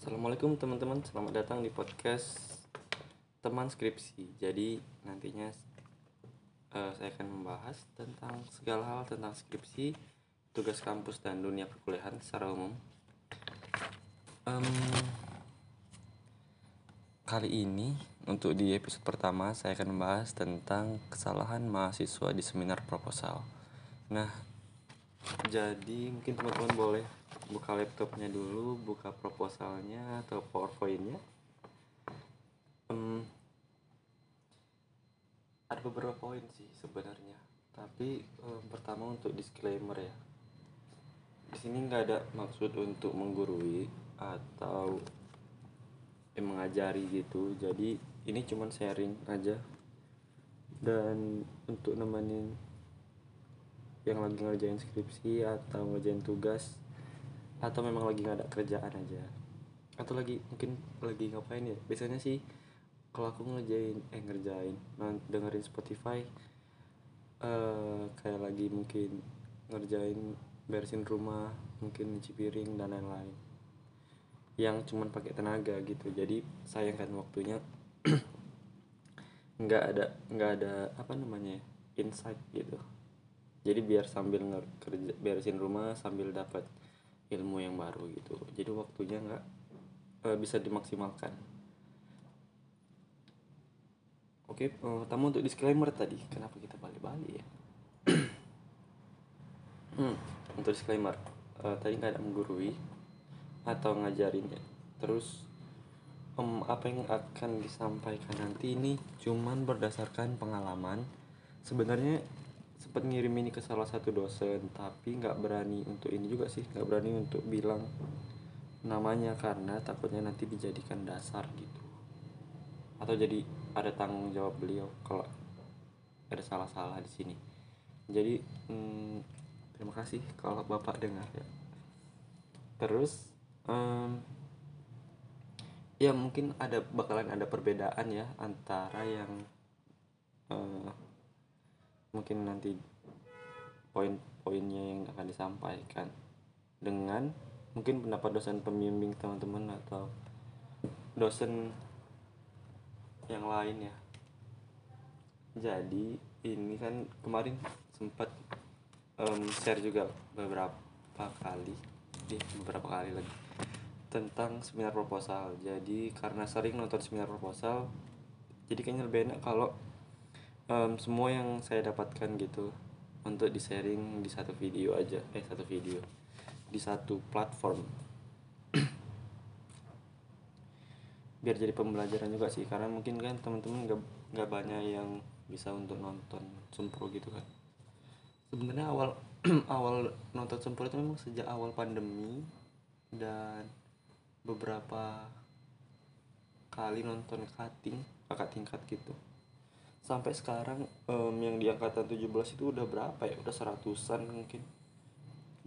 Assalamualaikum teman-teman, selamat datang di podcast teman skripsi. Jadi nantinya uh, saya akan membahas tentang segala hal tentang skripsi, tugas kampus dan dunia perkuliahan secara umum. Um, kali ini untuk di episode pertama saya akan membahas tentang kesalahan mahasiswa di seminar proposal. Nah, jadi mungkin teman-teman boleh buka laptopnya dulu buka proposalnya atau powerpointnya. Um, ada beberapa poin sih sebenarnya. Tapi um, pertama untuk disclaimer ya. Di sini nggak ada maksud untuk menggurui atau eh, mengajari gitu. Jadi ini cuma sharing aja. Dan untuk nemenin yang lagi ngerjain skripsi atau ngerjain tugas atau memang lagi nggak ada kerjaan aja. Atau lagi mungkin lagi ngapain ya? Biasanya sih kalau aku ngerjain eh ngerjain dengerin Spotify uh, kayak lagi mungkin ngerjain beresin rumah mungkin nyuci piring dan lain-lain. Yang cuman pakai tenaga gitu. Jadi sayangkan waktunya nggak ada nggak ada apa namanya insight gitu jadi biar sambil ngerja beresin rumah sambil dapat ilmu yang baru gitu. Jadi waktunya nggak uh, bisa dimaksimalkan. Oke uh, tamu untuk disclaimer tadi. Kenapa kita balik-balik ya? Hmm, untuk disclaimer. Uh, tadi nggak ada menggurui atau ngajarin ya. Terus um, apa yang akan disampaikan nanti ini cuman berdasarkan pengalaman. Sebenarnya sempat ngirim ini ke salah satu dosen tapi nggak berani untuk ini juga sih nggak berani untuk bilang namanya karena takutnya nanti dijadikan dasar gitu. Atau jadi ada tanggung jawab beliau kalau ada salah-salah di sini. Jadi hmm, terima kasih kalau bapak dengar ya. Terus um, ya mungkin ada bakalan ada perbedaan ya antara yang uh, mungkin nanti poin-poinnya yang akan disampaikan dengan mungkin pendapat dosen pembimbing teman-teman atau dosen yang lain ya. Jadi ini kan kemarin sempat um, share juga beberapa kali di beberapa kali lagi tentang seminar proposal. Jadi karena sering nonton seminar proposal jadi kayaknya lebih enak kalau um, semua yang saya dapatkan gitu untuk di sharing di satu video aja eh satu video di satu platform. Biar jadi pembelajaran juga sih karena mungkin kan teman-teman nggak nggak banyak yang bisa untuk nonton sempro gitu kan. Sebenarnya awal awal nonton sempro itu memang sejak awal pandemi dan beberapa kali nonton cutting kakak tingkat gitu sampai sekarang um, yang di angkatan 17 itu udah berapa ya? Udah seratusan mungkin.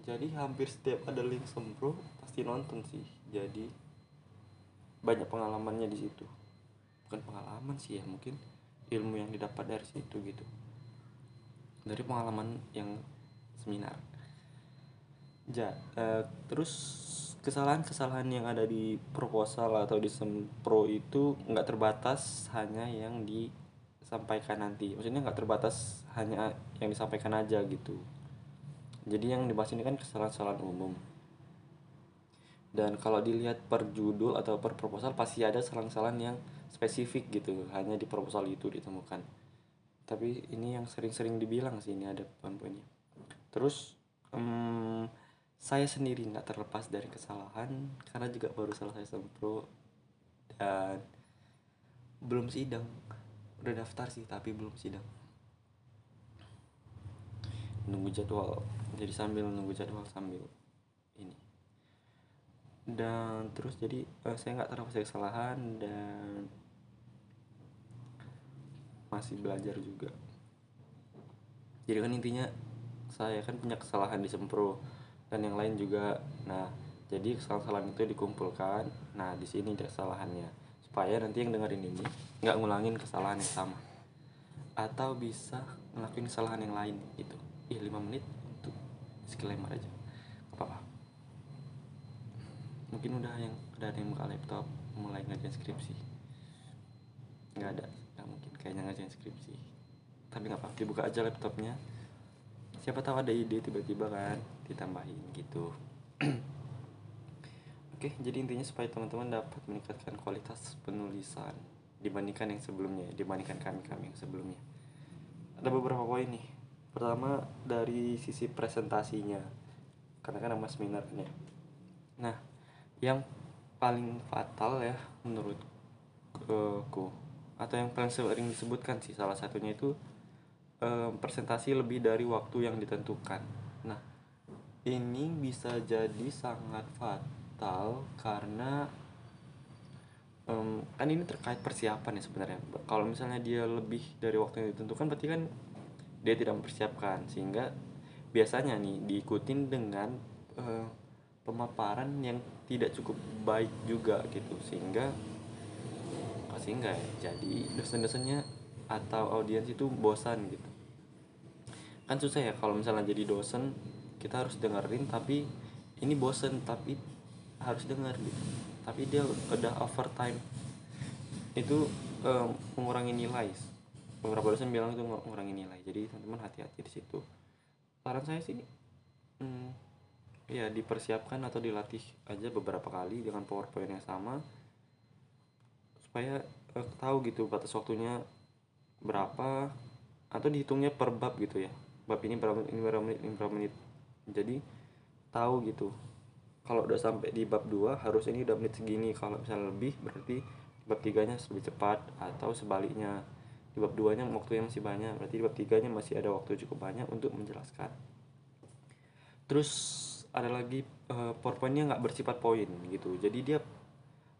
Jadi hampir setiap ada link sempro pasti nonton sih. Jadi banyak pengalamannya di situ. Bukan pengalaman sih ya mungkin ilmu yang didapat dari situ gitu. Dari pengalaman yang seminar. Ja uh, terus kesalahan-kesalahan yang ada di proposal atau di sempro itu nggak terbatas hanya yang di sampaikan nanti. Maksudnya nggak terbatas hanya yang disampaikan aja gitu. Jadi yang dibahas ini kan kesalahan-kesalahan umum. Dan kalau dilihat per judul atau per proposal pasti ada kesalahan-kesalahan yang spesifik gitu. Hanya di proposal itu ditemukan. Tapi ini yang sering-sering dibilang sih ini ada poin-poinnya. Terus um, saya sendiri nggak terlepas dari kesalahan karena juga baru selesai sempro dan belum sidang udah daftar sih tapi belum sidang. Nunggu jadwal jadi sambil nunggu jadwal sambil ini. Dan terus jadi uh, saya nggak dari kesalahan dan masih belajar juga. Jadi kan intinya saya kan punya kesalahan di sempro dan yang lain juga. Nah jadi kesalahan-kesalahan itu dikumpulkan. Nah di sini kesalahannya supaya nanti yang dengerin ini nggak ngulangin kesalahan yang sama. Atau bisa ngelakuin kesalahan yang lain gitu. Ih 5 menit untuk disclaimer aja. Apa apa mungkin udah yang udah ada yang buka laptop mulai ngajain skripsi. Nggak ada. Nggak mungkin kayaknya ngajain skripsi. Tapi nggak apa-apa dibuka aja laptopnya. Siapa tahu ada ide tiba-tiba kan ditambahin gitu oke jadi intinya supaya teman-teman dapat meningkatkan kualitas penulisan dibandingkan yang sebelumnya dibandingkan kami kami yang sebelumnya. Ada beberapa poin nih. Pertama dari sisi presentasinya. Karena kan nama seminar kan ya. Nah yang paling fatal ya menurutku atau yang paling sering disebutkan sih salah satunya itu um, presentasi lebih dari waktu yang ditentukan. Nah ini bisa jadi sangat fatal karena um, kan ini terkait persiapan ya sebenarnya. Kalau misalnya dia lebih dari waktu yang ditentukan berarti kan dia tidak mempersiapkan. Sehingga biasanya nih diikutin dengan uh, pemaparan yang tidak cukup baik juga gitu. Sehingga sehingga jadi dosen-dosennya atau audiens itu bosan gitu. Kan susah ya kalau misalnya jadi dosen kita harus dengerin tapi ini bosen tapi harus denger gitu. Tapi dia udah overtime. Itu um, mengurangi nilai. Beberapa dosen bilang itu mengurangi nilai. Jadi teman-teman hati-hati di situ. Saran saya sih hmm, ya dipersiapkan atau dilatih aja beberapa kali dengan powerpoint yang sama. Supaya uh, tahu gitu batas waktunya berapa atau dihitungnya per bab gitu ya. Bab ini berapa menit ini berapa menit ini berapa menit. Jadi tahu gitu kalau udah sampai di bab 2 harus ini udah menit segini. Kalau misalnya lebih berarti bab tiganya lebih cepat atau sebaliknya. Di bab 2 nya waktunya masih banyak berarti di bab 3 nya masih ada waktu cukup banyak untuk menjelaskan. Terus ada lagi uh, powerpointnya nggak bersifat poin gitu. Jadi dia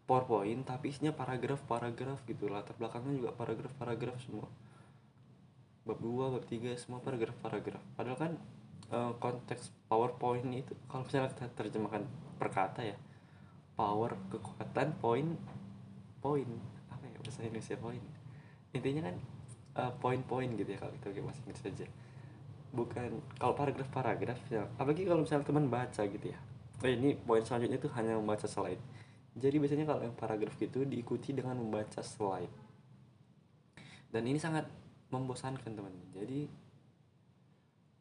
powerpoint tapi isinya paragraf paragraf gitu. Latar belakangnya juga paragraf paragraf semua. Bab 2 bab 3 semua paragraf paragraf. Padahal kan uh, konteks powerpoint itu kalau misalnya kita terjemahkan per kata ya power kekuatan poin poin apa ya bahasa Indonesia poin intinya kan uh, poin-poin gitu ya kalau kita pakai bahasa Inggris saja bukan kalau paragraf-paragraf ya. Apalagi kalau misalnya teman baca gitu ya. Oh ini poin selanjutnya itu hanya membaca slide. Jadi biasanya kalau yang paragraf gitu diikuti dengan membaca slide. Dan ini sangat membosankan teman. Jadi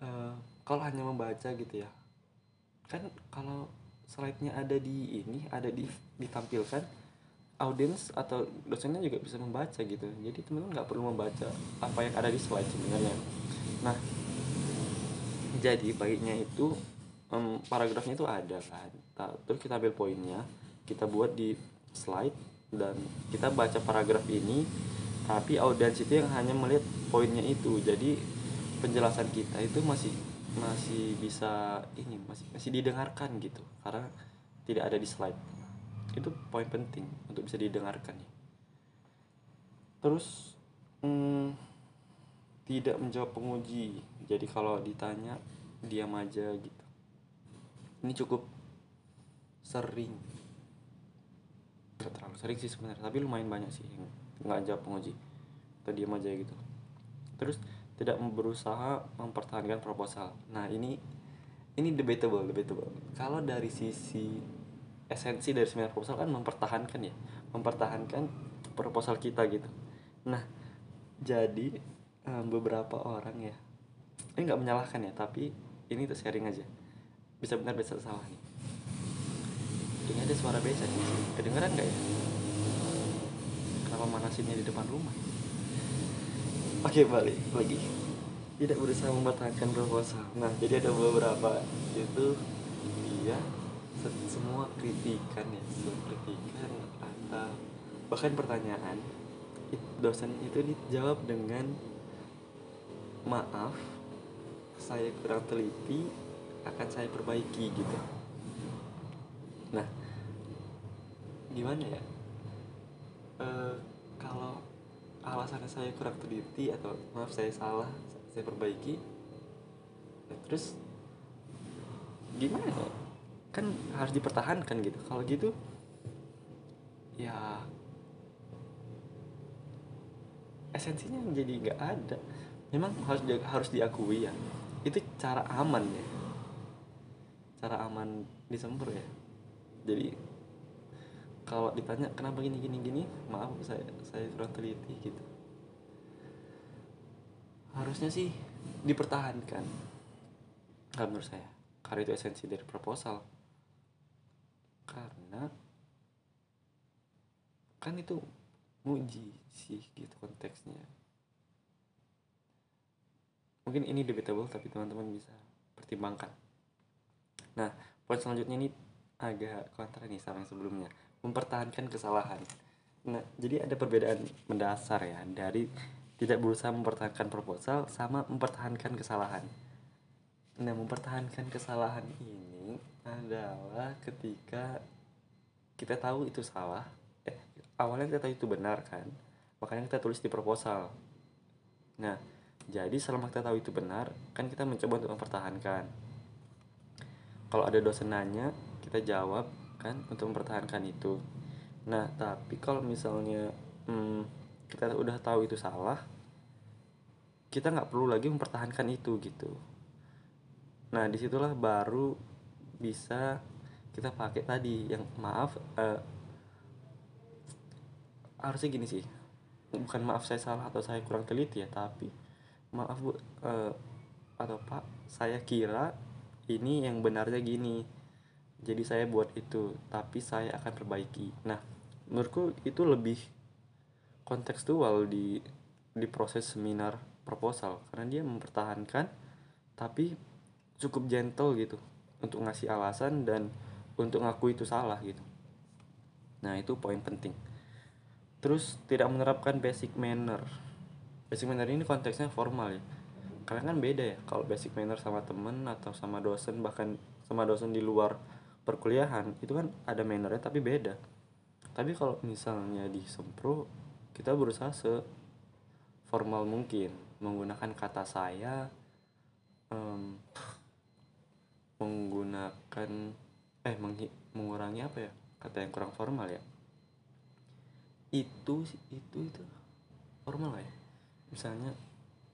uh, kalau hanya membaca gitu ya. Kan kalau slide-nya ada di ini ada di ditampilkan audiens atau dosennya juga bisa membaca gitu. Jadi teman-teman nggak perlu membaca apa yang ada di slide sebenarnya. Nah jadi baiknya itu um, paragrafnya itu ada kan. Terus kita ambil poinnya kita buat di slide dan kita baca paragraf ini tapi audiens itu yang hanya melihat poinnya itu. Jadi penjelasan kita itu masih masih bisa ini masih masih didengarkan gitu. Karena tidak ada di slide itu poin penting untuk bisa didengarkan ya. Terus hmm, tidak menjawab penguji. Jadi kalau ditanya diam aja gitu. Ini cukup sering. Terlalu sering sih sebenarnya tapi lumayan banyak sih nggak jawab penguji. Atau diam aja gitu. Terus tidak berusaha mempertahankan proposal. Nah ini ini debatable debatable. Kalau dari sisi esensi dari seminar proposal kan mempertahankan ya mempertahankan proposal kita gitu. Nah jadi um, beberapa orang ya ini nggak menyalahkan ya tapi ini tuh sharing aja. Bisa benar bisa salah nih. Ini ada suara beca nih. Kedengeran nggak ya? Kenapa manasinnya di depan rumah oke balik lagi. Tidak berusaha mempertahankan proposal. Nah jadi ada beberapa itu dia semua kritikan ya semua kritikan atau bahkan pertanyaan. Dosen itu dijawab dengan maaf saya kurang teliti akan saya perbaiki gitu. Nah gimana ya? E, kalau alasannya saya kurang teliti atau maaf saya salah saya perbaiki. Terus gimana ya? Kan harus dipertahankan gitu. Kalau gitu ya esensinya menjadi nggak ada. Memang harus di, harus diakui ya itu cara aman ya. Cara aman disempur ya. Jadi kalau ditanya kenapa gini gini gini? Maaf saya saya teliti gitu. Harusnya sih dipertahankan kalau menurut saya. Karena itu esensi dari proposal. Karena kan itu nguji sih gitu konteksnya. Mungkin ini debatable tapi teman-teman bisa pertimbangkan. Nah poin selanjutnya ini agak kontra nih sama yang sebelumnya mempertahankan kesalahan. Nah jadi ada perbedaan mendasar ya dari tidak berusaha mempertahankan proposal sama mempertahankan kesalahan. Nah mempertahankan kesalahan ini adalah ketika kita tahu itu salah eh awalnya kita tahu itu benar kan makanya kita tulis di proposal. Nah jadi selama kita tahu itu benar kan kita mencoba untuk mempertahankan. Kalau ada dosen nanya kita jawab kan untuk mempertahankan itu. Nah tapi kalau misalnya hmm, kita udah tahu itu salah kita nggak perlu lagi mempertahankan itu gitu. Nah di situlah baru bisa kita pakai tadi yang maaf uh, harusnya gini sih. Bukan maaf saya salah atau saya kurang teliti ya tapi maaf bu uh, atau pak saya kira ini yang benarnya gini jadi saya buat itu tapi saya akan perbaiki. Nah menurutku itu lebih kontekstual di di proses seminar proposal. Karena dia mempertahankan tapi cukup gentle gitu untuk ngasih alasan dan untuk ngaku itu salah gitu. Nah itu poin penting. Terus tidak menerapkan basic manner. Basic manner ini konteksnya formal ya. Karena kan beda ya kalau basic manner sama temen atau sama dosen bahkan sama dosen di luar perkuliahan itu kan ada mannernya tapi beda. Tapi kalau misalnya di sempro kita berusaha se formal mungkin menggunakan kata saya um, menggunakan eh mengurangi apa ya kata yang kurang formal ya. Itu itu itu formal ya. Misalnya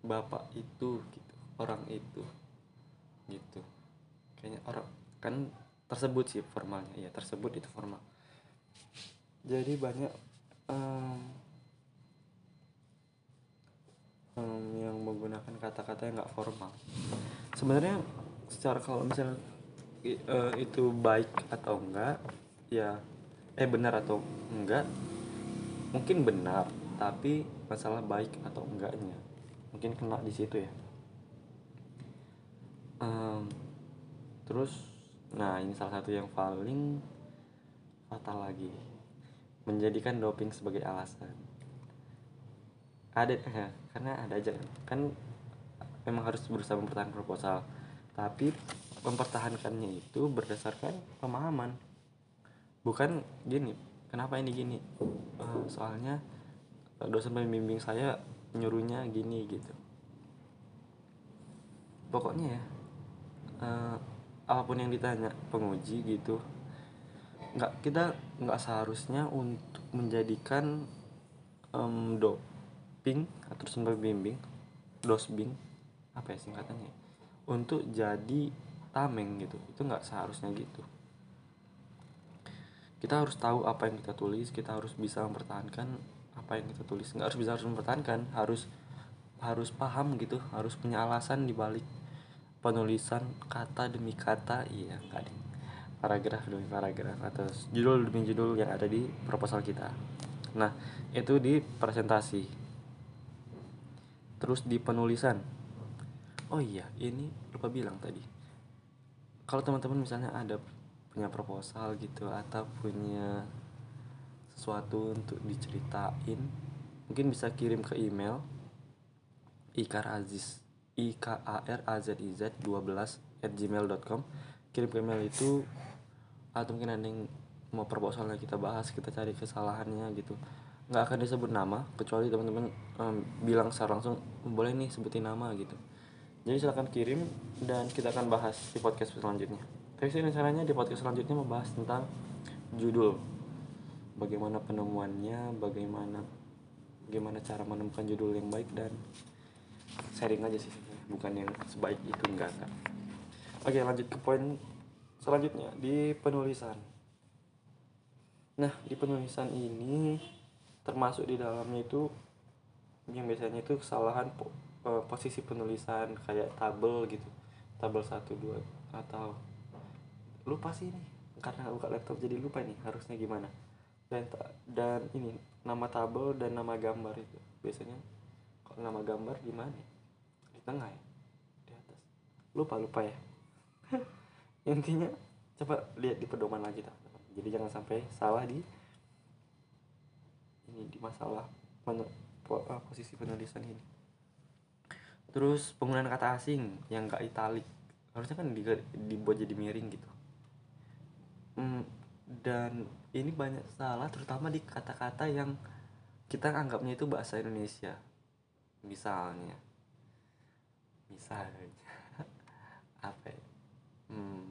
bapak itu gitu orang itu gitu. Kayaknya orang kan tersebut sih formalnya ya tersebut itu formal. Jadi banyak um, um, yang menggunakan kata-kata yang nggak formal. Sebenarnya secara kalau misalnya uh, itu baik atau enggak ya eh benar atau enggak mungkin benar tapi masalah baik atau enggaknya mungkin kena di situ ya. Um, terus nah ini salah satu yang paling fatal lagi. Menjadikan doping sebagai alasan. Ada ya, karena ada aja kan. Memang harus berusaha mempertahankan proposal. Tapi mempertahankannya itu berdasarkan pemahaman. Bukan gini kenapa ini gini? Uh, soalnya dosen pembimbing saya nyuruhnya gini gitu. Pokoknya ya uh, apa pun yang ditanya penguji gitu. Nggak kita nggak seharusnya untuk menjadikan um, doping atau dosen pembimbing dosbing apa ya singkatannya untuk jadi tameng gitu. Itu nggak seharusnya gitu. Kita harus tahu apa yang kita tulis kita harus bisa mempertahankan apa yang kita tulis. Nggak harus bisa harus mempertahankan harus harus paham gitu harus punya alasan di balik penulisan kata demi kata iya enggak deh paragraf demi paragraf atau judul demi judul yang ada di proposal kita. Nah itu di presentasi. Terus di penulisan. Oh iya ini lupa bilang tadi. Kalau teman-teman misalnya ada punya proposal gitu atau punya sesuatu untuk diceritain mungkin bisa kirim ke email ikar aziz i k a r a z i z 12 at gmail.com kirim email itu atau mungkin ada yang mau proposalnya kita bahas kita cari kesalahannya gitu. Nggak akan disebut nama kecuali teman-teman um, bilang secara langsung boleh nih sebutin nama gitu. Jadi silahkan kirim dan kita akan bahas di podcast selanjutnya. Tapi sih rencananya di podcast selanjutnya membahas tentang judul. Bagaimana penemuannya bagaimana bagaimana cara menemukan judul yang baik dan sharing aja sih bukan yang sebaik itu enggak enggak oke lanjut ke poin selanjutnya di penulisan. Nah di penulisan ini termasuk di dalamnya itu yang biasanya itu kesalahan po, eh, posisi penulisan kayak tabel gitu. Tabel satu dua atau lupa sih ini karena buka laptop jadi lupa nih harusnya gimana. Dan dan ini nama tabel dan nama gambar itu. Biasanya kalau nama gambar di mana di tengah ya di atas. Lupa lupa ya. Intinya coba lihat di pedoman lagi tak jadi jangan sampai salah di ini di masalah eh, posisi penulisan ini. Terus penggunaan kata asing yang gak italik harusnya kan dibuat jadi miring gitu. Hmm, dan ini banyak salah terutama di kata-kata yang kita anggapnya itu bahasa Indonesia misalnya misalnya apa ya? hmm,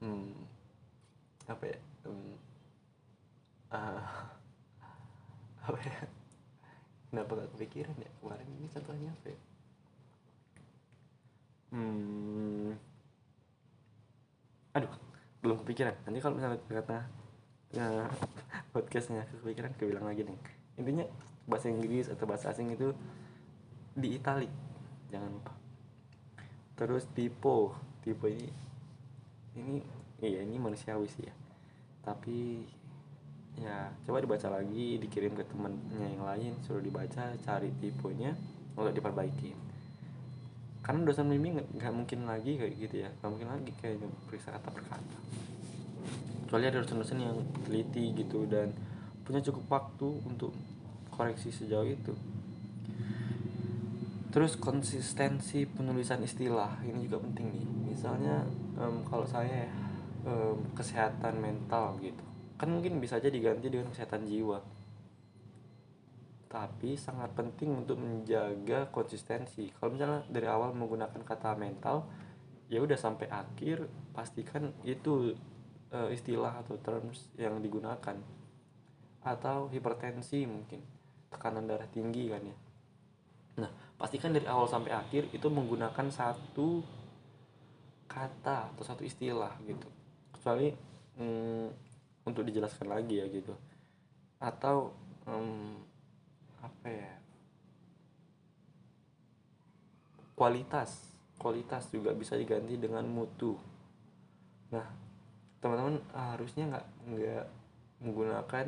hmm, apa ya? Hmm, uh, apa ya? Kenapa gak kepikiran ya? Kemarin ini contohnya apa ya? Hmm, aduh belum kepikiran. Nanti kalau misalnya kata ya, podcastnya kepikiran kebilang lagi nih. Intinya bahasa Inggris atau bahasa asing itu di italik jangan lupa. Terus tipe. Tipe ini ini iya ini manusiawi sih ya. Tapi ya coba dibaca lagi dikirim ke temennya yang lain suruh dibaca cari tipenya untuk diperbaiki. Karena dosen bimbing nggak mungkin lagi kayak gitu ya. Nggak mungkin lagi kayak periksa kata per kata. Kecuali ada dosen-dosen yang teliti gitu dan punya cukup waktu untuk koreksi sejauh itu terus konsistensi penulisan istilah ini juga penting nih. Misalnya um, kalau saya um, kesehatan mental gitu kan mungkin bisa aja diganti dengan kesehatan jiwa. Tapi sangat penting untuk menjaga konsistensi. Kalau misalnya dari awal menggunakan kata mental ya udah sampai akhir pastikan itu uh, istilah atau terms yang digunakan. Atau hipertensi mungkin tekanan darah tinggi kan ya. Nah pastikan dari awal sampai akhir itu menggunakan satu kata atau satu istilah gitu. Kecuali hmm, untuk dijelaskan lagi ya gitu. Atau hmm, apa ya? Kualitas. Kualitas juga bisa diganti dengan mutu. Nah teman-teman harusnya nggak nggak menggunakan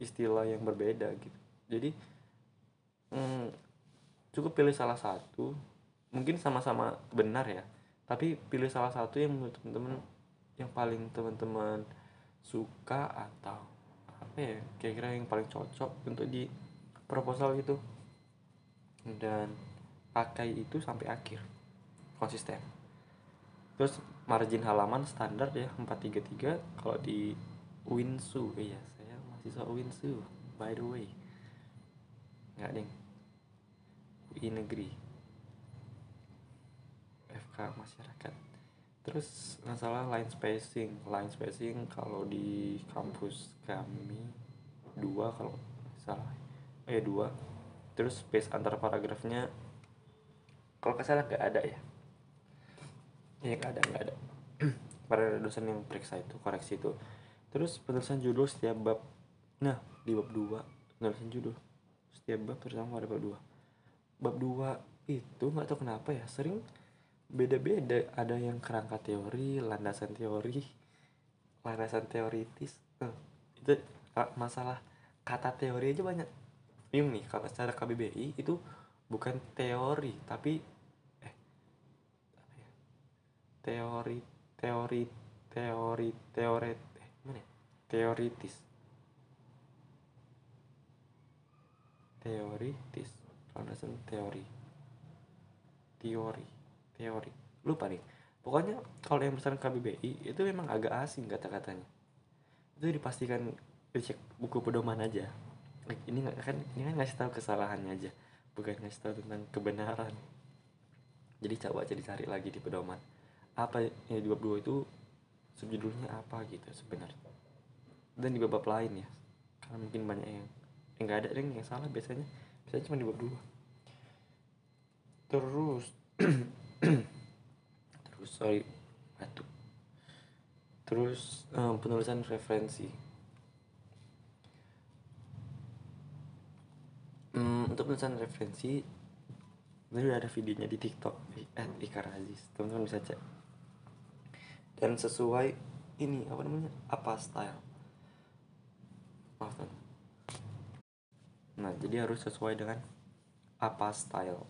istilah yang berbeda gitu. Jadi hmm, cukup pilih salah satu mungkin sama-sama benar ya tapi pilih salah satu yang menurut teman-teman yang paling teman-teman suka atau apa ya kira-kira yang paling cocok untuk di proposal gitu dan pakai itu sampai akhir konsisten. Terus margin halaman standar ya 433 kalau di Winsu iya saya masih mahasiswa Winsu by the way. Nggak ding UI negeri. FK masyarakat. Terus masalah line spacing. Line spacing kalau di kampus kami dua kalau salah. Eh dua. Terus space antar paragrafnya kalau nggak salah nggak ada ya? Ya nggak ada nggak ada. Pada dosen yang periksa itu koreksi itu. Terus penulisan judul setiap bab nah di bab dua penulisan judul setiap bab terutama pada bab dua bab dua itu nggak tahu kenapa ya sering beda-beda. Ada yang kerangka teori landasan teori landasan teoritis. Nah, itu masalah kata teori aja banyak. Bingung nih kalau secara KBBI itu bukan teori tapi eh ya? teori teori teori teori eh mana ya? teoritis. Teoritis landasan teori. Teori. Teori. Lupa nih. Pokoknya kalau yang besar KBBI itu memang agak asing kata-katanya. Itu dipastikan dicek buku pedoman aja. Ini kan ini kan ngasih tahu kesalahannya aja. Bukan ngasih tahu tentang kebenaran. Jadi coba aja dicari lagi di pedoman. Apa ya di bab itu subjudulnya apa gitu sebenarnya. Dan di bab, lain ya. Karena mungkin banyak yang yang nggak ada yang yang salah biasanya biasanya cuma di bab dua. Terus terus sorry batuk. Terus um, penulisan referensi. Um, untuk penulisan referensi udah ada videonya di TikTok at Ikar Aziz. Teman-teman bisa cek. Dan sesuai ini apa namanya? Apa style? Maaf teman nah jadi harus sesuai dengan apa style.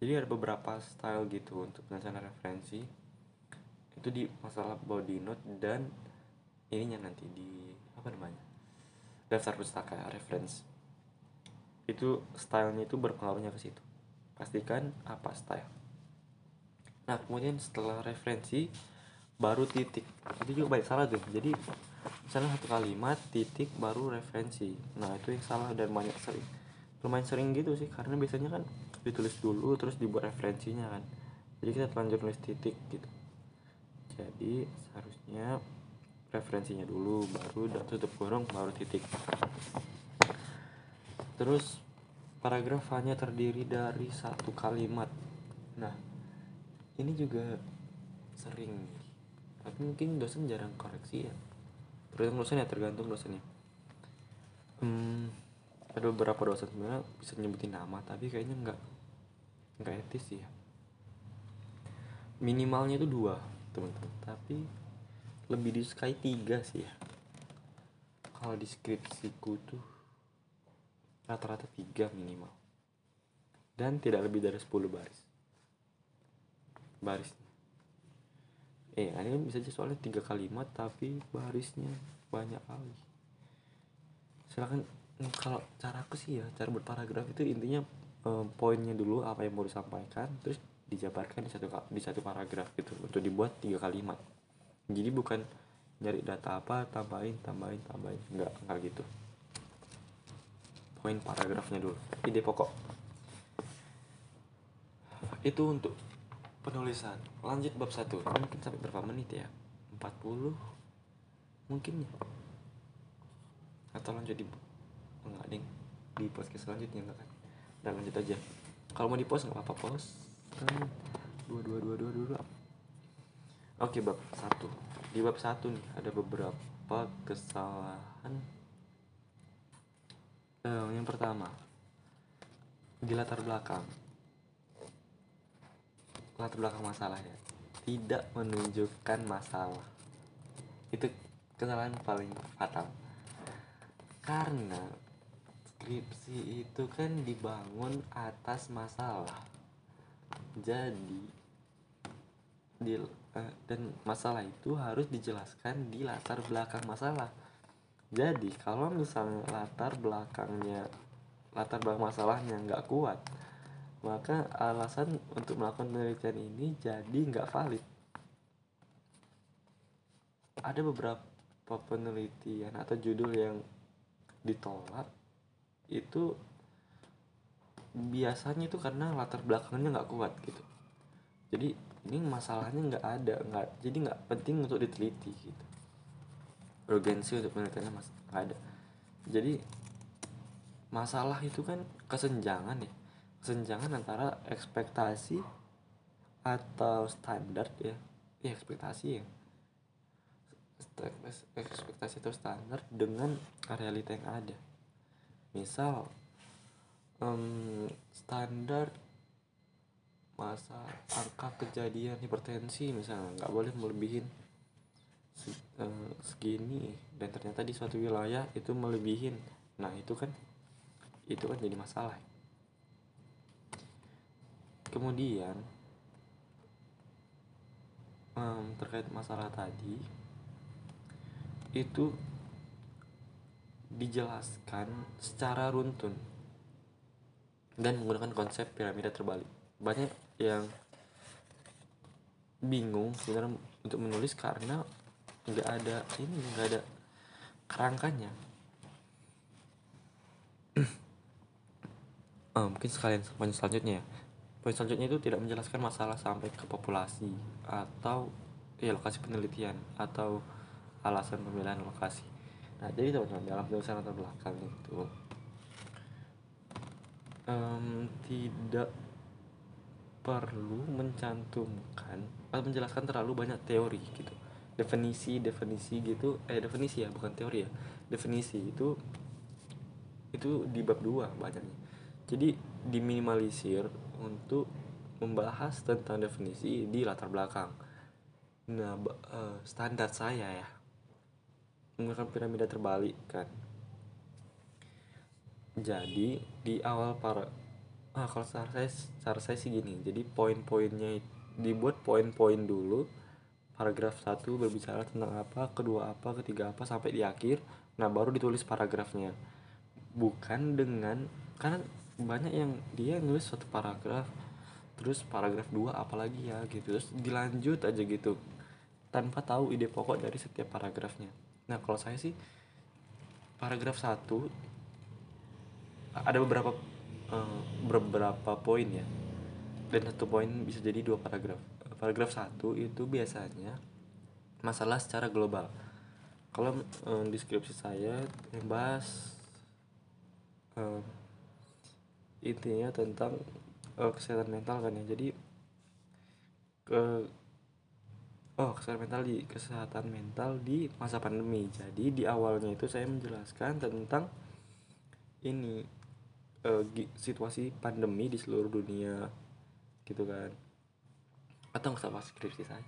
Jadi ada beberapa style gitu untuk penulisan referensi. Itu di masalah body note dan ininya nanti di apa namanya daftar pustaka reference. Itu stylenya itu berpengaruhnya ke situ. Pastikan apa style. Nah kemudian setelah referensi baru titik. Itu juga baik salah tuh. Jadi misalnya satu kalimat titik baru referensi. Nah itu yang salah dan banyak sering lumayan sering gitu sih. Karena biasanya kan ditulis dulu terus dibuat referensinya kan. Jadi kita telanjur nulis titik gitu. Jadi seharusnya referensinya dulu baru tutup kurung baru titik. Terus paragraf hanya terdiri dari satu kalimat. Nah ini juga sering. Tapi mungkin dosen jarang koreksi ya tergantung dosen ya tergantung dosennya. Hmm, ada beberapa dosen sebenarnya bisa nyebutin nama tapi kayaknya nggak nggak etis sih ya. Minimalnya itu dua teman-teman. Tapi lebih disukai tiga sih ya. Kalau di skripsiku tuh rata-rata tiga minimal. Dan tidak lebih dari 10 baris. Baris eh ini bisa aja soalnya tiga kalimat tapi barisnya banyak kali. Silakan kalau cara aku sih ya cara berparagraf itu intinya um, poinnya dulu apa yang mau disampaikan terus dijabarkan di satu di satu paragraf gitu untuk dibuat tiga kalimat. Jadi bukan nyari data apa tambahin tambahin tambahin. Nggak nggak gitu. Poin paragrafnya dulu. Ide pokok. Itu untuk penulisan. Lanjut bab satu. Mungkin sampai berapa menit ya? 40 mungkin ya? Atau lanjut di enggak ding. Di podcast selanjutnya enggak kan? Dan lanjut aja. Kalau mau di post nggak apa-apa. Post kan? Dua dua dua dua dua. Oke bab satu. Di bab satu nih ada beberapa kesalahan. Eh, yang pertama. Di latar belakang latar belakang masalah ya tidak menunjukkan masalah. Itu kesalahan paling fatal. Karena skripsi itu kan dibangun atas masalah. Jadi di uh, dan masalah itu harus dijelaskan di latar belakang masalah. Jadi kalau misalnya latar belakangnya latar belakang masalahnya nggak kuat maka alasan untuk melakukan penelitian ini jadi nggak valid. Ada beberapa penelitian atau judul yang ditolak itu biasanya itu karena latar belakangnya nggak kuat gitu. Jadi ini masalahnya nggak ada nggak jadi nggak penting untuk diteliti gitu. Urgensi untuk penelitiannya mas nggak ada. Jadi masalah itu kan kesenjangan ya kesenjangan antara ekspektasi atau standar ya. Ya ekspektasi ya. Ekspektasi atau standar dengan realita yang ada. Misal um, standar masa angka kejadian hipertensi misalnya nggak boleh melebihin uh, segini dan ternyata di suatu wilayah itu melebihin. Nah itu kan itu kan jadi masalah kemudian um, terkait masalah tadi itu dijelaskan secara runtun dan menggunakan konsep piramida terbalik. Banyak yang bingung sebenarnya untuk menulis karena nggak ada ini nggak ada kerangkanya. oh, mungkin sekalian selanjutnya ya. Poin selanjutnya itu tidak menjelaskan masalah sampai ke populasi atau ya lokasi penelitian atau alasan pemilihan lokasi. Nah jadi teman-teman dalam penulisan latar belakang itu um, tidak perlu mencantumkan atau menjelaskan terlalu banyak teori gitu. Definisi definisi gitu eh definisi ya bukan teori ya. Definisi itu itu di bab 2 banyaknya. Jadi diminimalisir untuk membahas tentang definisi di latar belakang. Nah uh, standar saya ya. Menggunakan piramida terbalik kan? Jadi di awal para ah kalau cara saya cara saya sih gini. Jadi poin-poinnya dibuat poin-poin dulu. Paragraf satu berbicara tentang apa kedua apa ketiga apa sampai di akhir. Nah baru ditulis paragrafnya. Bukan dengan karena banyak yang dia nulis suatu paragraf terus paragraf dua apalagi ya gitu. Terus dilanjut aja gitu tanpa tahu ide pokok dari setiap paragrafnya. Nah kalau saya sih paragraf satu ada beberapa uh, beberapa poin ya. Dan satu poin bisa jadi dua paragraf. Paragraf satu itu biasanya masalah secara global. Kalau um, deskripsi saya yang bahas um, intinya tentang uh, kesehatan mental kan ya. Jadi ke oh kesehatan mental di kesehatan mental di masa pandemi. Jadi di awalnya itu saya menjelaskan tentang ini uh, situasi pandemi di seluruh dunia gitu kan. Atau nggak usah skripsi saya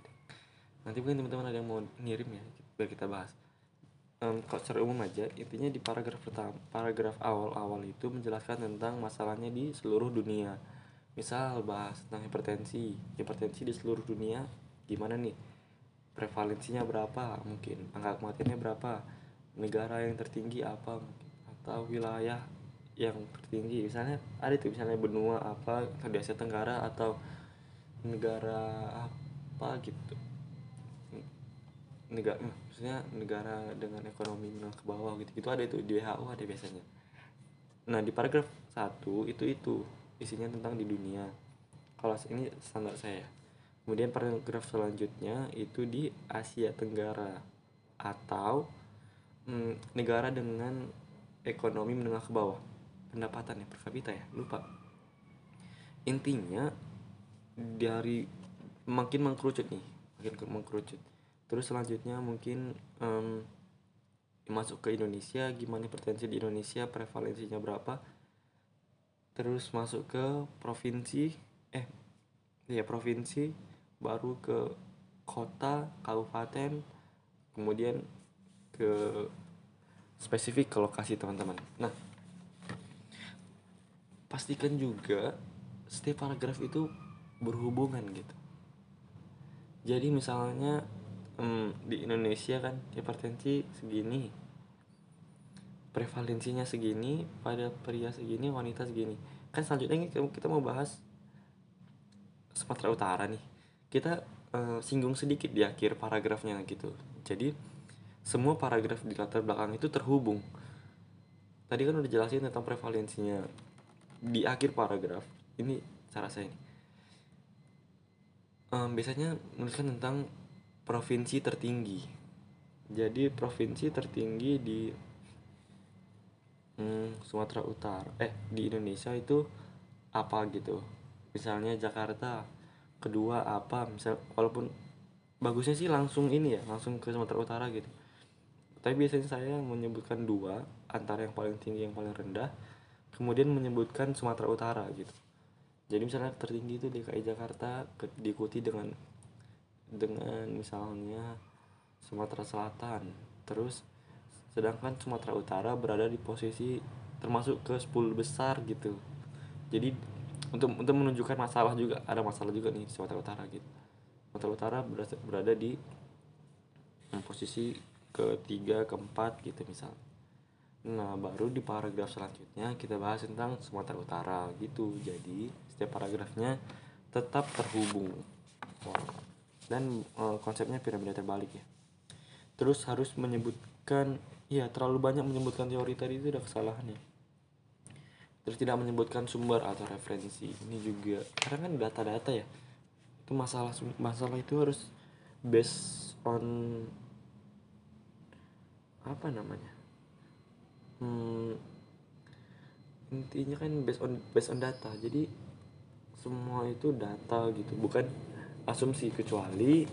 nanti mungkin teman-teman ada yang mau ngirim ya biar kita bahas um, kalau secara umum aja intinya di paragraf pertama paragraf awal-awal itu menjelaskan tentang masalahnya di seluruh dunia. Misal bahas tentang hipertensi. Hipertensi di seluruh dunia gimana nih? Prevalensinya berapa? Mungkin angka kematiannya berapa? Negara yang tertinggi apa? Mungkin atau wilayah yang tertinggi. Misalnya ada tuh misalnya benua apa di Asia Tenggara atau negara apa gitu negara maksudnya negara dengan ekonomi menengah ke bawah gitu gitu ada itu di WHO ada biasanya. Nah di paragraf satu itu itu isinya tentang di dunia. Kalau ini standar saya. Kemudian paragraf selanjutnya itu di Asia Tenggara atau mm, negara dengan ekonomi menengah ke bawah. Pendapatan ya per kapita ya lupa. Intinya dari makin mengkerucut nih makin mengkerucut terus selanjutnya mungkin um, masuk ke Indonesia gimana hipertensi di Indonesia prevalensinya berapa? Terus masuk ke provinsi eh ya provinsi baru ke kota kabupaten kemudian ke spesifik ke lokasi teman-teman. Nah pastikan juga setiap paragraf itu berhubungan gitu. Jadi misalnya um, di Indonesia kan hipertensi segini prevalensinya segini pada pria segini wanita segini. Kan selanjutnya kita mau bahas Sumatera Utara nih. Kita uh, singgung sedikit di akhir paragrafnya gitu. Jadi semua paragraf di latar belakang itu terhubung. Tadi kan udah jelasin tentang prevalensinya. Di akhir paragraf ini cara saya nih. Um, biasanya menuliskan tentang provinsi tertinggi. Jadi provinsi tertinggi di hmm, Sumatera Utara eh di Indonesia itu apa gitu? Misalnya Jakarta kedua apa? Misal walaupun bagusnya sih langsung ini ya langsung ke Sumatera Utara gitu. Tapi biasanya saya menyebutkan dua antara yang paling tinggi yang paling rendah kemudian menyebutkan Sumatera Utara gitu. Jadi misalnya tertinggi itu DKI Jakarta diikuti dengan dengan misalnya Sumatera Selatan. Terus sedangkan Sumatera Utara berada di posisi termasuk ke 10 besar gitu. Jadi untuk untuk menunjukkan masalah juga ada masalah juga nih Sumatera Utara gitu. Sumatera Utara berada, berada di posisi ketiga keempat gitu misal. Nah, baru di paragraf selanjutnya kita bahas tentang Sumatera Utara gitu. Jadi, setiap paragrafnya tetap terhubung. Dan e, konsepnya piramida terbalik ya. Terus harus menyebutkan ya terlalu banyak menyebutkan teori tadi itu udah kesalahan ya. Terus tidak menyebutkan sumber atau referensi. Ini juga karena kan data-data ya. Itu masalah masalah itu harus based on apa namanya? hmm, intinya kan based on based on data jadi semua itu data gitu bukan asumsi kecuali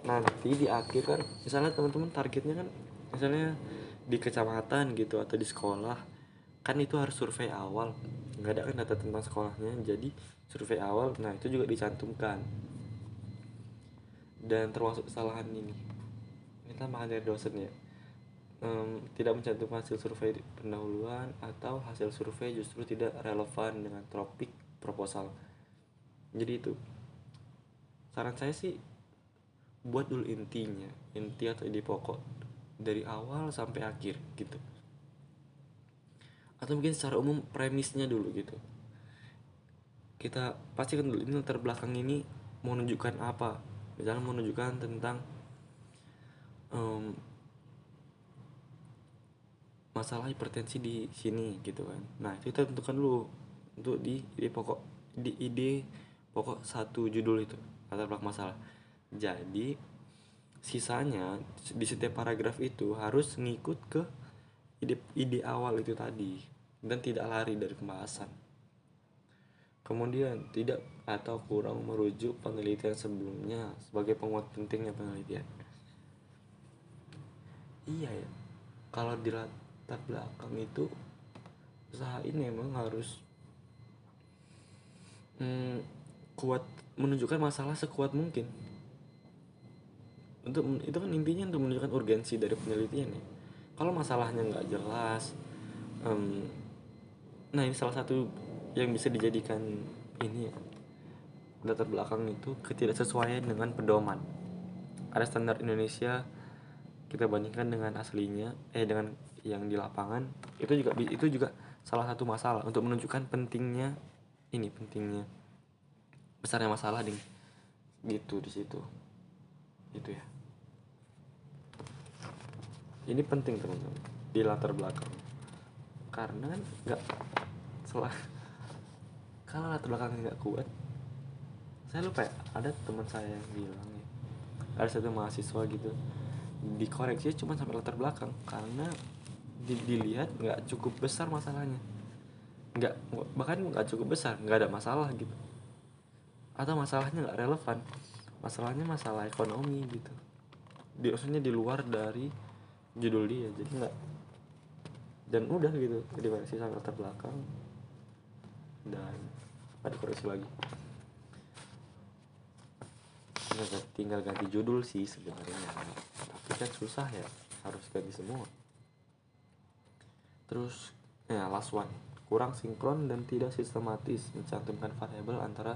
nanti di akhir kan misalnya teman-teman targetnya kan misalnya di kecamatan gitu atau di sekolah kan itu harus survei awal. Nggak ada kan data tentang sekolahnya jadi survei awal nah itu juga dicantumkan. Dan termasuk kesalahan ini. Ini tambahan dari dosen ya. Um, tidak mencantumkan hasil survei pendahuluan atau hasil survei justru tidak relevan dengan topik proposal. Jadi itu saran saya sih buat dulu intinya inti atau ide pokok dari awal sampai akhir gitu. Atau mungkin secara umum premisnya dulu gitu. Kita pastikan dulu ini latar belakang ini mau menunjukkan apa. Misalnya mau menunjukkan tentang um, masalah hipertensi di sini gitu kan. Nah itu kita tentukan dulu untuk di ide pokok di ide pokok satu judul itu latar belakang masalah. Jadi sisanya di setiap paragraf itu harus ngikut ke ide ide awal itu tadi dan tidak lari dari pembahasan. Kemudian tidak atau kurang merujuk penelitian sebelumnya sebagai penguat pentingnya penelitian. Iya ya kalau di latar belakang itu usaha ini memang harus hmm, kuat menunjukkan masalah sekuat mungkin. Untuk itu kan intinya untuk menunjukkan urgensi dari penelitian ya. Kalau masalahnya nggak jelas um, nah ini salah satu yang bisa dijadikan ini ya latar belakang itu ketidaksesuaian dengan pedoman. Ada standar Indonesia kita bandingkan dengan aslinya eh dengan yang di lapangan itu juga itu juga salah satu masalah untuk menunjukkan pentingnya ini pentingnya besarnya masalah ding. Gitu di situ. Itu ya. Ini penting teman-teman di latar belakang. Karena kan nggak salah kalau latar belakangnya nggak kuat saya lupa ya ada teman saya yang bilang ya ada satu mahasiswa gitu dikoreksi cuma sampai latar belakang karena di, dilihat nggak cukup besar masalahnya. Nggak bahkan nggak cukup besar nggak ada masalah gitu atau masalahnya nggak relevan? Masalahnya masalah ekonomi gitu. Di maksudnya di luar dari judul dia jadi nggak. Dan udah gitu versi sangat latar belakang. Dan ada koreksi lagi. Tinggal, tinggal ganti judul sih sebenarnya. Tapi kan susah ya harus ganti semua. Terus ya last one. Kurang sinkron dan tidak sistematis. Mencantumkan variabel antara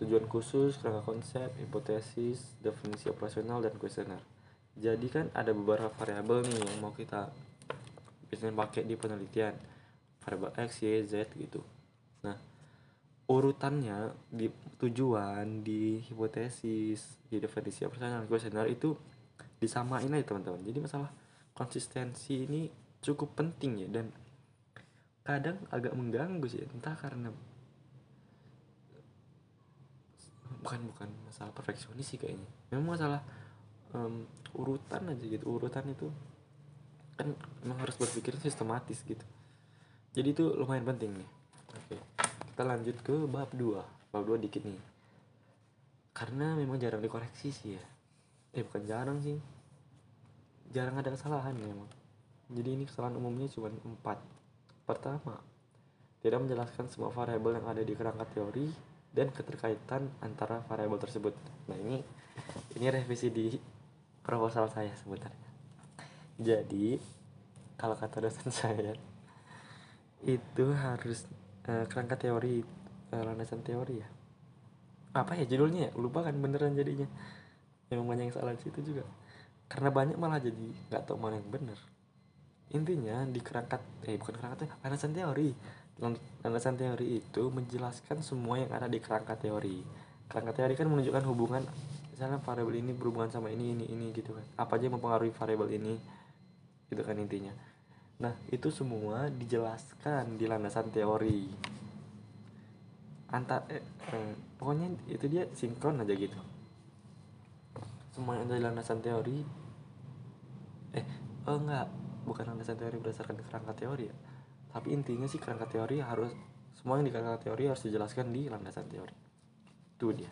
tujuan khusus, kerangka konsep, hipotesis, definisi operasional, dan kuesioner. Jadi kan ada beberapa variabel nih yang mau kita biasanya pakai di penelitian. Variabel X, Y, Z gitu. Nah, urutannya di tujuan, di hipotesis, di definisi operasional, kuesioner itu disamain aja teman-teman. Jadi masalah konsistensi ini cukup penting ya dan kadang agak mengganggu sih entah karena bukan bukan masalah perfeksionis sih kayaknya. Memang masalah um, urutan aja gitu. Urutan itu kan memang harus berpikir sistematis gitu. Jadi itu lumayan penting nih. Oke kita lanjut ke bab 2 bab 2 dikit nih. Karena memang jarang dikoreksi sih ya. Eh bukan jarang sih. Jarang ada kesalahan memang. Jadi ini kesalahan umumnya cuma empat. Pertama tidak menjelaskan semua variabel yang ada di kerangka teori dan keterkaitan antara variabel tersebut. Nah ini ini revisi di proposal saya sebenarnya. Jadi kalau kata dosen saya itu harus uh, kerangka teori uh, landasan teori ya. Apa ya judulnya? Ya? Lupa kan beneran jadinya. Memang banyak yang salah di situ juga. Karena banyak malah jadi nggak tahu mana yang bener. Intinya di kerangka eh bukan kerangka landasan teori landasan teori itu menjelaskan semua yang ada di kerangka teori. Kerangka teori kan menunjukkan hubungan misalnya variabel ini berhubungan sama ini ini ini gitu kan. Apa aja yang mempengaruhi variabel ini gitu kan intinya. Nah itu semua dijelaskan di landasan teori. Antar eh, eh, pokoknya itu dia sinkron aja gitu. Semua yang ada di landasan teori eh oh enggak bukan landasan teori berdasarkan kerangka teori ya tapi intinya sih kerangka teori harus semua yang di kerangka teori harus dijelaskan di landasan teori. Itu dia.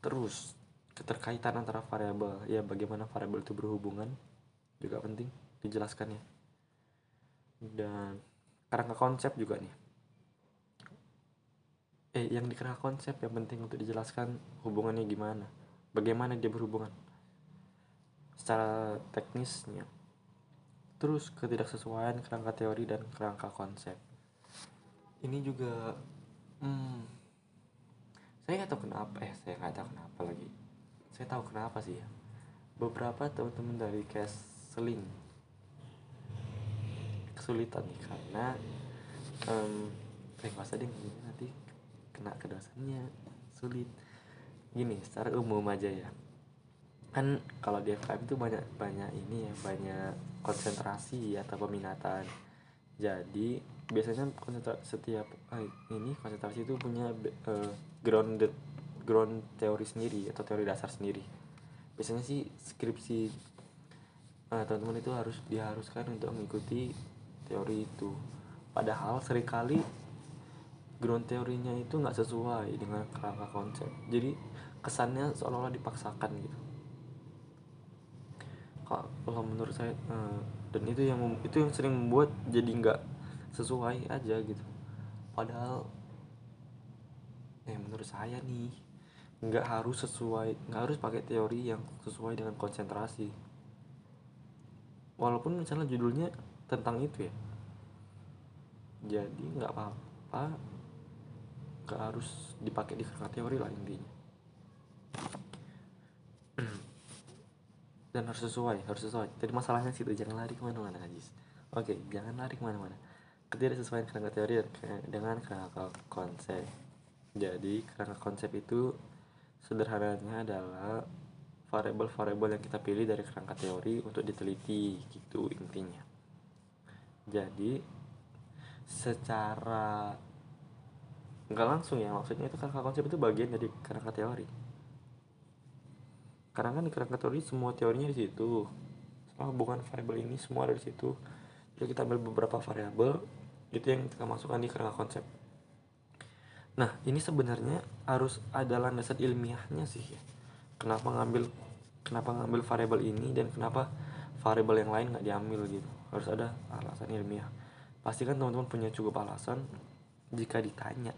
Terus keterkaitan antara variabel ya bagaimana variabel itu berhubungan juga penting dijelaskan ya dan kerangka konsep juga nih. Eh yang di kerangka konsep yang penting untuk dijelaskan hubungannya gimana? Bagaimana dia berhubungan? Secara teknisnya terus ketidaksesuaian kerangka teori dan kerangka konsep. Ini juga hmm, saya nggak tahu kenapa eh saya nggak tahu kenapa lagi. Saya tahu kenapa sih ya. Beberapa teman-teman dari seling kesulitan nih karena um, eh nggak deh nanti. Kena ke sulit. Gini secara umum aja ya kan kalau di FKM itu banyak banyak ini ya banyak konsentrasi atau peminatan. Jadi biasanya konsentrasi setiap eh, ini konsentrasi itu punya uh, grounded ground teori sendiri atau teori dasar sendiri. Biasanya sih skripsi uh, teman-teman itu harus diharuskan untuk mengikuti teori itu. Padahal sering kali ground teorinya itu nggak sesuai dengan kerangka konsep. Jadi kesannya seolah-olah dipaksakan gitu kalau menurut saya uh, dan itu yang itu yang sering membuat jadi nggak sesuai aja gitu. Padahal eh menurut saya nih nggak harus sesuai nggak harus pakai teori yang sesuai dengan konsentrasi. Walaupun misalnya judulnya tentang itu ya. Jadi nggak apa-apa nggak harus dipakai di teori lah intinya dan harus sesuai harus sesuai. Jadi masalahnya situ jangan lari ke mana-mana Ajis oke jangan lari ke mana-mana. Ketidaksesuaian kerangka teori dengan kerangka konsep. Jadi kerangka konsep itu sederhananya adalah variabel-variabel yang kita pilih dari kerangka teori untuk diteliti gitu intinya. Jadi secara nggak langsung ya maksudnya itu kerangka konsep itu bagian dari kerangka teori karena kan di kerangka teori semua teorinya di situ. Selama hubungan variabel ini semua ada di situ. Jadi kita ambil beberapa variabel itu yang kita masukkan di kerangka konsep. Nah ini sebenarnya harus ada landasan ilmiahnya sih. Ya kenapa ngambil kenapa ngambil variabel ini dan kenapa variabel yang lain nggak diambil gitu. Harus ada alasan ilmiah. Pasti kan teman-teman punya cukup alasan jika ditanya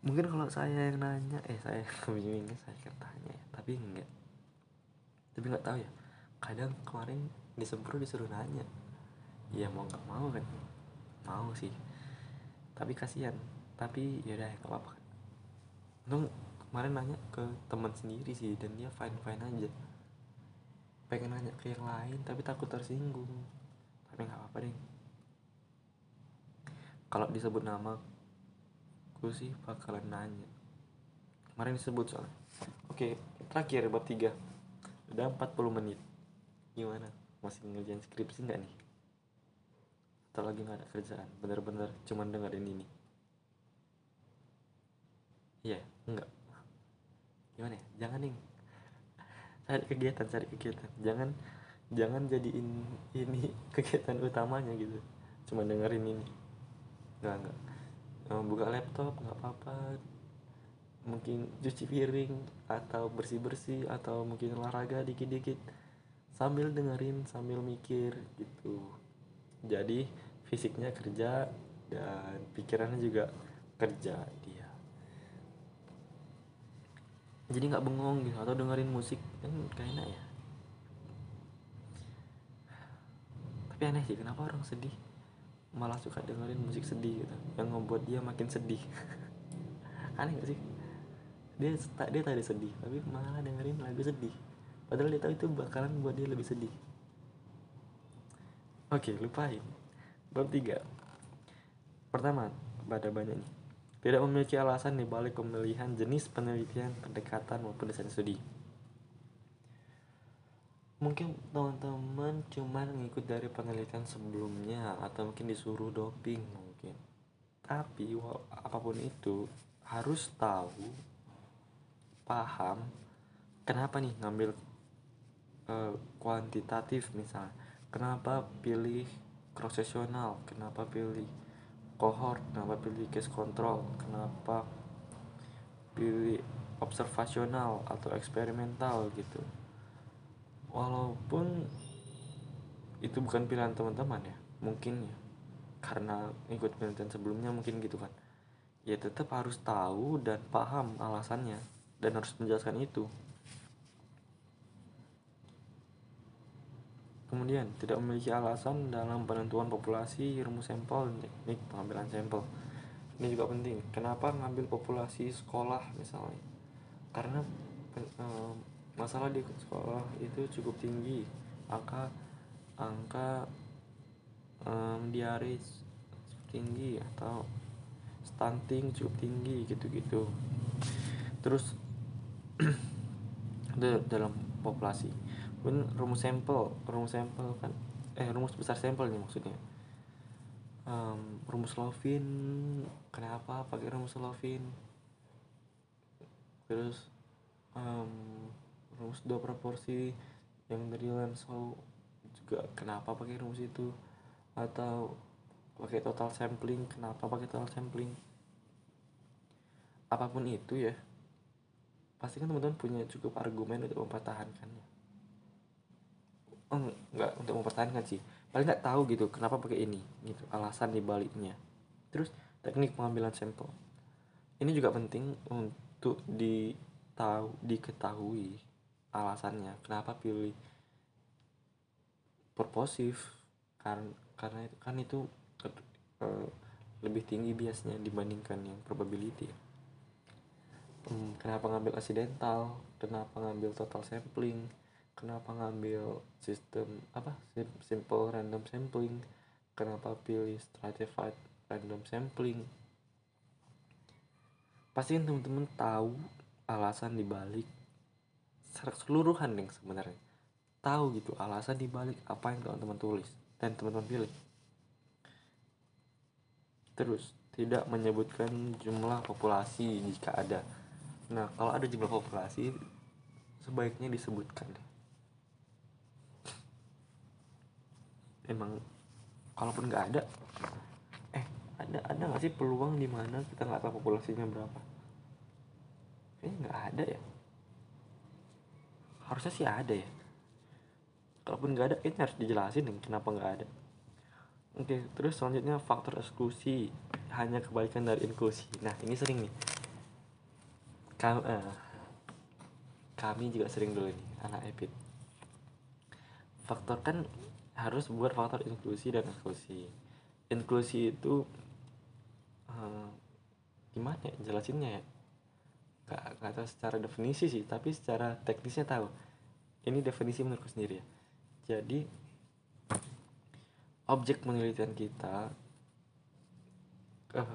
mungkin kalau saya yang nanya eh saya kebingungan saya kan tanya ya. Tapi enggak. Tapi nggak tahu ya. Kadang kemarin di sempro disuruh nanya. Ya mau nggak mau kan. Mau sih. Tapi kasihan. Tapi ya udah nggak apa-apa. Untung kemarin nanya ke teman sendiri sih dan dia fine fine aja. Pengen nanya ke yang lain tapi takut tersinggung. Tapi nggak apa-apa deh. Kalau disebut nama aku sih bakalan nanya. Kemarin disebut soalnya. Oke terakhir bab 3 udah 40 menit. Gimana? Masih ngerjain skripsi nggak nih? Atau lagi nggak ada kerjaan? Bener-bener cuman dengerin ini. Iya yeah, enggak. Gimana ya? Jangan nih cari kegiatan cari kegiatan. Jangan jangan jadiin ini kegiatan utamanya gitu. Cuma dengerin ini. Enggak enggak buka laptop nggak apa-apa. Mungkin cuci piring atau bersih-bersih atau mungkin olahraga dikit-dikit. Sambil dengerin sambil mikir gitu. Jadi fisiknya kerja dan pikirannya juga kerja dia. Jadi nggak bengong gitu atau dengerin musik kan enak ya. Tapi aneh sih kenapa orang sedih malah suka dengerin musik sedih gitu yang membuat dia makin sedih. Aneh gak sih? Dia tak dia tadi sedih tapi malah dengerin lagu sedih. Padahal dia tahu itu bakalan buat dia lebih sedih. Oke lupain. Bab tiga. Pertama pada banyak nih. Tidak memiliki alasan di balik pemilihan jenis penelitian pendekatan maupun desain studi mungkin teman-teman cuman ngikut dari penelitian sebelumnya atau mungkin disuruh doping mungkin. Tapi apa pun itu harus tahu paham kenapa nih ngambil uh, kuantitatif misalnya. Kenapa pilih cross kenapa pilih cohort kenapa pilih case control? Kenapa pilih observasional atau eksperimental gitu walaupun itu bukan pilihan teman-teman ya mungkin ya. Karena ikut penelitian sebelumnya mungkin gitu kan. Ya tetap harus tahu dan paham alasannya dan harus menjelaskan itu. Kemudian tidak memiliki alasan dalam penentuan populasi rumus sampel teknik pengambilan sampel. Ini juga penting. Kenapa ngambil populasi sekolah misalnya? Karena eh, masalah di sekolah itu cukup tinggi. Angka angka um, diaris tinggi atau stunting cukup tinggi gitu-gitu. Terus dalam populasi. Pun rumus sampel rumus sampel kan eh rumus besar sampel nih maksudnya. Um, rumus Lovin kenapa pakai rumus Lovin? Terus um, rumus dua proporsi yang dari Lanzhou juga kenapa pakai rumus itu? Atau pakai total sampling kenapa pakai total sampling? Apa pun itu ya pasti kan teman-teman punya cukup argumen untuk mempertahankannya oh, enggak untuk mempertahankan sih. Paling nggak tahu gitu kenapa pakai ini gitu alasan dibaliknya. Terus teknik pengambilan sampel. Ini juga penting untuk ditahu diketahui alasannya. Kenapa pilih purposif karena karena kan itu uh, lebih tinggi biasanya dibandingkan yang probability. Hmm, kenapa ngambil accidental kenapa ngambil total sampling? Kenapa ngambil sistem apa simple random sampling? Kenapa pilih stratified random sampling? Pasti teman-teman tahu alasan dibalik secara keseluruhan yang sebenarnya. Tahu gitu alasan dibalik apa yang teman-teman tulis dan teman-teman pilih. Terus tidak menyebutkan jumlah populasi jika ada. Nah kalau ada jumlah populasi sebaiknya disebutkan. Emang kalaupun nggak ada eh ada ada nggak sih peluang di mana kita nggak tahu populasinya berapa? Kayaknya nggak ada ya harusnya sih ada ya. Kalaupun nggak ada ini harus dijelasin nih kenapa nggak ada. Oke terus selanjutnya faktor eksklusi. Hanya kebalikan dari inklusi. Nah ini sering nih. Kami, eh, kami juga sering dulu nih anak epit. Faktor kan harus buat faktor inklusi dan eksklusi. Inklusi itu uh, gimana ya jelasinnya ya gak, gak tahu secara definisi sih tapi secara teknisnya tahu. Ini definisi menurutku sendiri ya. Jadi objek penelitian kita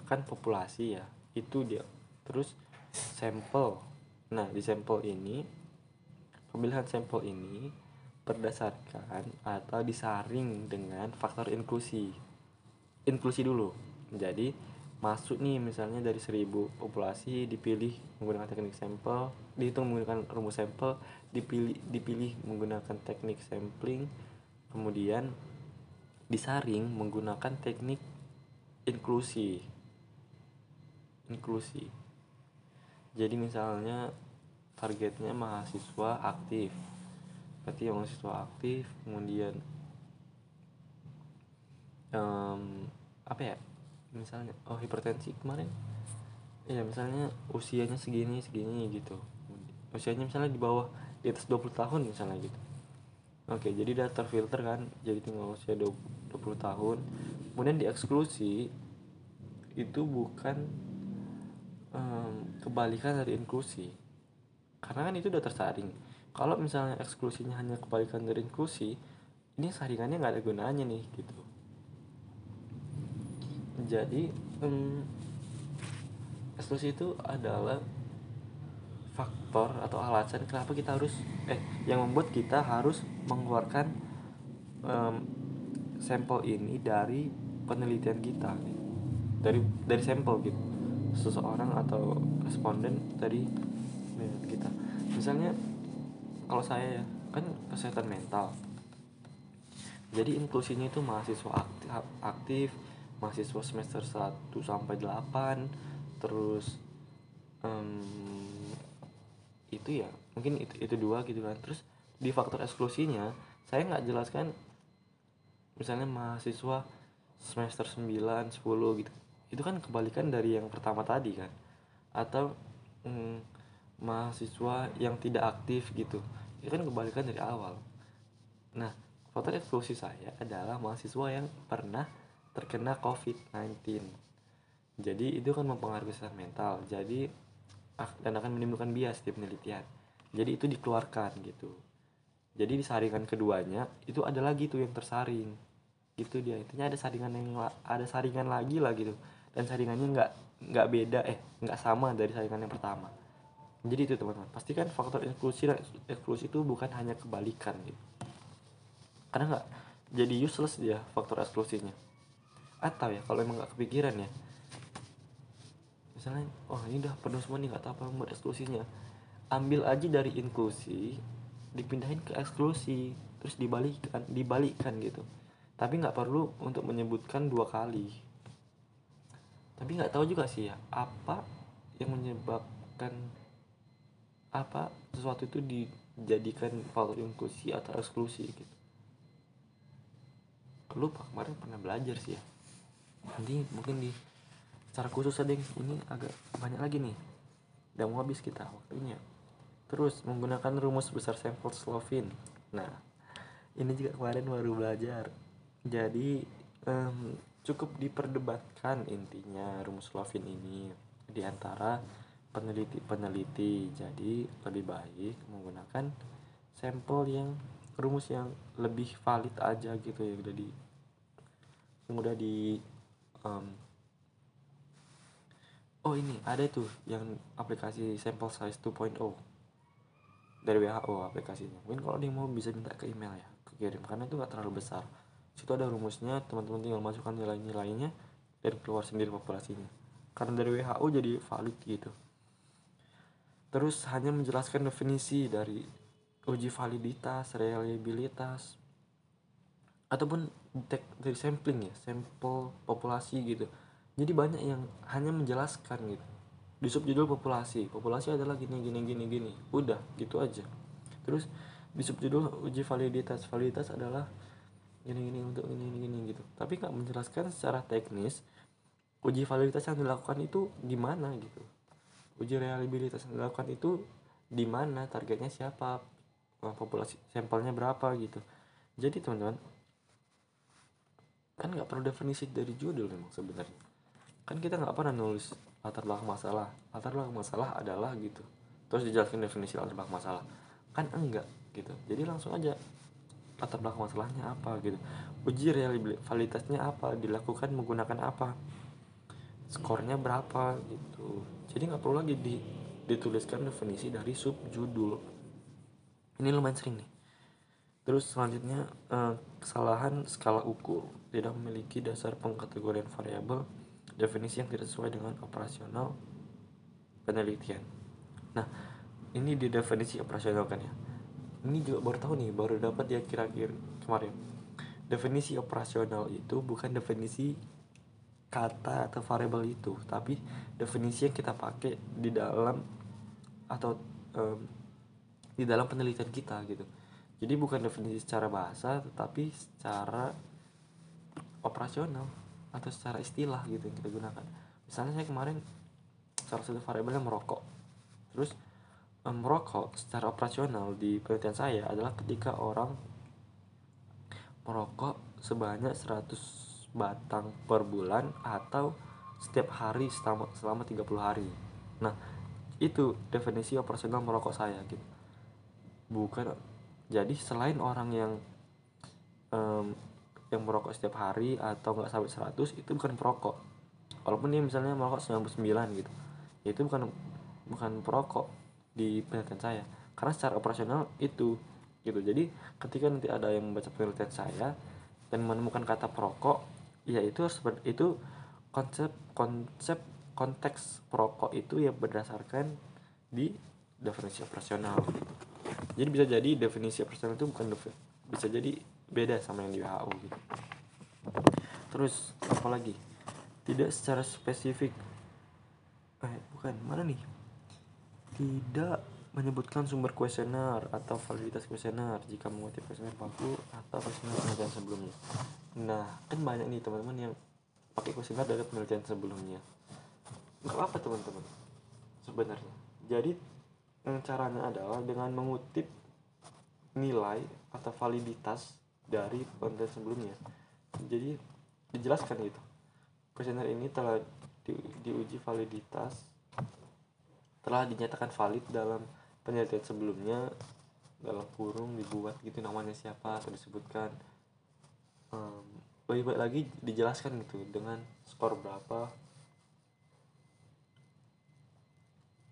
kan populasi ya itu dia. Terus sampel. Nah di sampel ini pemilihan sampel ini berdasarkan atau disaring dengan faktor inklusi. Inklusi dulu. Jadi masuk nih misalnya dari 1000 populasi dipilih menggunakan teknik sampel dihitung menggunakan rumus sampel dipilih dipilih menggunakan teknik sampling kemudian disaring menggunakan teknik inklusi. Inklusi. Jadi misalnya targetnya mahasiswa aktif. Berarti mahasiswa aktif kemudian um, apa ya misalnya oh hipertensi kemarin. Ya misalnya usianya segini segini gitu. Usianya misalnya di bawah di atas 20 tahun misalnya gitu. Oke jadi udah terfilter kan jadi tinggal usia 20, 20 tahun. Kemudian dieksklusi itu bukan um, kebalikan dari inklusi. Karena kan itu udah tersaring. Kalau misalnya eksklusinya hanya kebalikan dari inklusi ini saringannya nggak ada gunanya nih gitu jadi um, eksklusi itu adalah faktor atau alasan kenapa kita harus eh yang membuat kita harus mengeluarkan um, sampel ini dari penelitian kita. Dari dari sampel gitu. Seseorang atau responden dari kita. Misalnya kalau saya ya kan kesehatan mental. Jadi inklusinya itu mahasiswa aktif, aktif mahasiswa semester 1 sampai 8 terus um, itu ya mungkin itu itu dua gitu kan. Terus di faktor eksklusinya saya nggak jelaskan misalnya mahasiswa semester 9 10 gitu. Itu kan kebalikan dari yang pertama tadi kan. Atau mm, mahasiswa yang tidak aktif gitu. Itu kan kebalikan dari awal. Nah faktor eksklusi saya adalah mahasiswa yang pernah terkena covid-19 jadi itu kan mempengaruhi kesehatan mental. Jadi dan akan menimbulkan bias di penelitian. Jadi itu dikeluarkan gitu. Jadi di saringan keduanya itu ada lagi tuh yang tersaring. Gitu dia. Intinya ada saringan yang ada saringan lagi lah gitu. Dan saringannya nggak nggak beda eh nggak sama dari saringan yang pertama. Jadi itu teman-teman. Pastikan faktor eksklusi eksklusi itu bukan hanya kebalikan gitu. Karena nggak jadi useless dia faktor eksklusinya atau ya kalau emang nggak kepikiran ya. Misalnya oh ini udah penuh semua nih nggak tahu apa membuat eksklusinya. Ambil aja dari inklusi dipindahin ke eksklusi terus dibalikkan dibalikkan gitu. Tapi nggak perlu untuk menyebutkan dua kali. Tapi nggak tahu juga sih ya apa yang menyebabkan apa sesuatu itu dijadikan faktor inklusi atau eksklusi gitu. Lupa kemarin pernah belajar sih ya nanti mungkin di secara khusus ada yang ini agak banyak lagi nih. Udah mau habis kita waktunya. Terus menggunakan rumus besar sampel Slovin nah ini juga kemarin baru belajar. Jadi um, cukup diperdebatkan intinya rumus Slovin ini. Di antara peneliti-peneliti jadi lebih baik menggunakan sampel yang rumus yang lebih valid aja gitu ya. Udah di udah di um, oh ini ada tuh yang aplikasi sample size 2.0 dari WHO aplikasinya. Mungkin kalau dia mau bisa minta ke email ya kirim karena itu nggak terlalu besar. Situ ada rumusnya teman-teman tinggal masukkan nilai-nilainya dan keluar sendiri populasinya. Karena dari WHO jadi valid gitu. Terus hanya menjelaskan definisi dari uji validitas reliabilitas ataupun dari sampling ya sampel populasi gitu. Jadi banyak yang hanya menjelaskan gitu. Di subjudul populasi populasi adalah gini gini gini gini. Udah gitu aja. Terus di subjudul uji validitas validitas adalah gini gini untuk gini gini gini gitu. Tapi nggak menjelaskan secara teknis uji validitas yang dilakukan itu gimana gitu. Uji reliabilitas yang dilakukan itu di mana targetnya siapa populasi sampelnya berapa gitu. Jadi teman-teman kan nggak perlu definisi dari judul memang sebenarnya. Kan kita nggak pernah nulis latar belakang masalah. Latar belakang masalah adalah gitu. Terus dijelaskan definisi latar belakang masalah. Kan enggak gitu. Jadi langsung aja latar belakang masalahnya apa gitu. Uji realitasnya apa dilakukan menggunakan apa skornya berapa gitu. Jadi nggak perlu lagi di, dituliskan definisi dari sub judul ini lumayan sering nih terus selanjutnya eh, kesalahan skala ukur tidak memiliki dasar pengkategorian variabel definisi yang tidak sesuai dengan operasional penelitian. Nah, ini di definisi operasional kan ya. Ini juga baru tahu nih, baru dapat ya kira-kira kemarin. Definisi operasional itu bukan definisi kata atau variabel itu, tapi definisi yang kita pakai di dalam atau um, di dalam penelitian kita gitu. Jadi bukan definisi secara bahasa, tetapi secara operasional atau secara istilah gitu yang kita gunakan. Misalnya saya kemarin salah satu variabelnya merokok. Terus merokok secara operasional di penelitian saya adalah ketika orang merokok sebanyak 100 batang per bulan atau setiap hari selama, selama 30 hari. Nah itu definisi operasional merokok saya gitu. Bukan jadi selain orang yang um, yang merokok setiap hari atau nggak sampai 100 itu bukan perokok. Walaupun dia misalnya merokok 99 gitu ya itu bukan bukan perokok di penelitian saya. Karena secara operasional itu gitu. Jadi ketika nanti ada yang membaca penelitian saya dan menemukan kata perokok ya itu itu konsep konsep konteks perokok itu ya berdasarkan di definisi operasional jadi bisa jadi definisi operasional itu bukan bisa jadi beda sama yang di WHO gitu terus apa lagi tidak secara spesifik eh bukan mana nih tidak menyebutkan sumber kuesioner atau validitas kuesioner jika mengutip kuesioner baku atau kuesioner penelitian sebelumnya. Nah, kan banyak nih teman-teman yang pakai kuesioner dari penelitian sebelumnya. Gak apa teman-teman sebenarnya. Jadi caranya adalah dengan mengutip nilai atau validitas dari penelitian sebelumnya. Jadi dijelaskan gitu. Kuesioner ini telah di, diuji validitas telah dinyatakan valid dalam penelitian sebelumnya dalam kurung dibuat gitu namanya siapa atau disebutkan um, baik-baik lagi dijelaskan gitu dengan skor berapa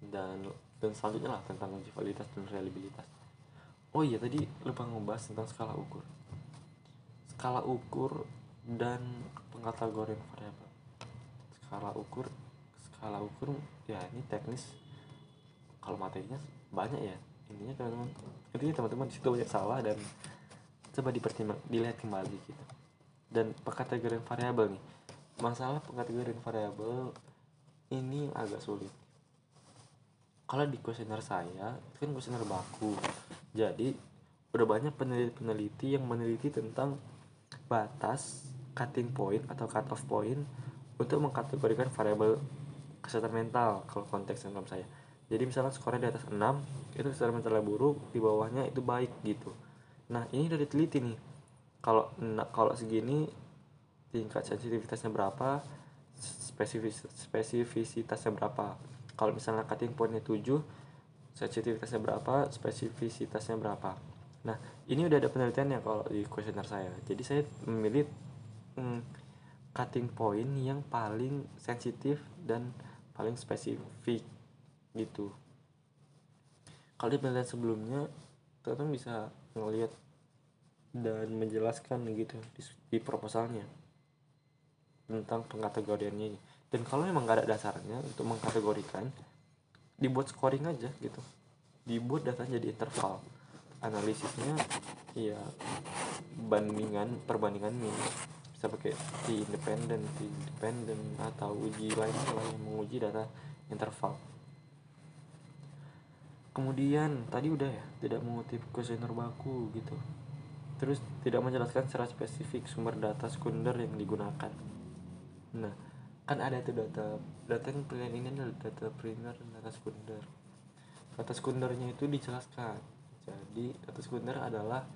dan dan selanjutnya lah tentang uji validitas dan reliabilitas. Oh iya tadi lupa ngebahas tentang skala ukur. Skala ukur dan pengkategorian variabel. Skala ukur skala ukur ya ini teknis. Kalau materinya banyak ya intinya teman-teman. Intinya teman-teman di situ banyak salah dan coba dipertimbang dilihat kembali gitu. Dan pengkategorian variabel nih. Masalah pengkategorian variabel ini agak sulit kalau di kuesioner saya itu kan kuesioner baku. Jadi udah banyak peneliti-peneliti yang meneliti tentang batas cutting point atau cut off point untuk mengkategorikan variabel kesehatan mental kalau konteks dalam saya. Jadi misalnya skornya di atas 6 itu secara mentalnya buruk di bawahnya itu baik gitu. Nah ini udah diteliti nih. Kalau nah, kalau segini tingkat sensitivitasnya berapa spesifis spesifisitasnya berapa kalau misalnya cutting pointnya 7 sensitivitasnya berapa spesifisitasnya berapa? Nah ini udah ada penelitian yang kalau di kuesioner saya. Jadi saya memilih hmm, cutting point yang paling sensitif dan paling spesifik gitu. Kalau di penelitian sebelumnya teman-teman bisa ngelihat dan menjelaskan gitu di, di proposalnya tentang pengkategoriannya dan kalau memang gak ada dasarnya untuk mengkategorikan dibuat scoring aja gitu. Dibuat datanya jadi interval. Analisisnya ya bandingan perbandingan min bisa pakai T independen T independen atau uji lainnya lah yang menguji data interval. Kemudian tadi udah ya tidak mengutip kuesioner baku gitu. Terus tidak menjelaskan secara spesifik sumber data sekunder yang digunakan. Nah kan ada tuh data data yang pilihan ini adalah data primer dan data sekunder. Data sekundernya itu dijelaskan. Jadi data sekunder adalah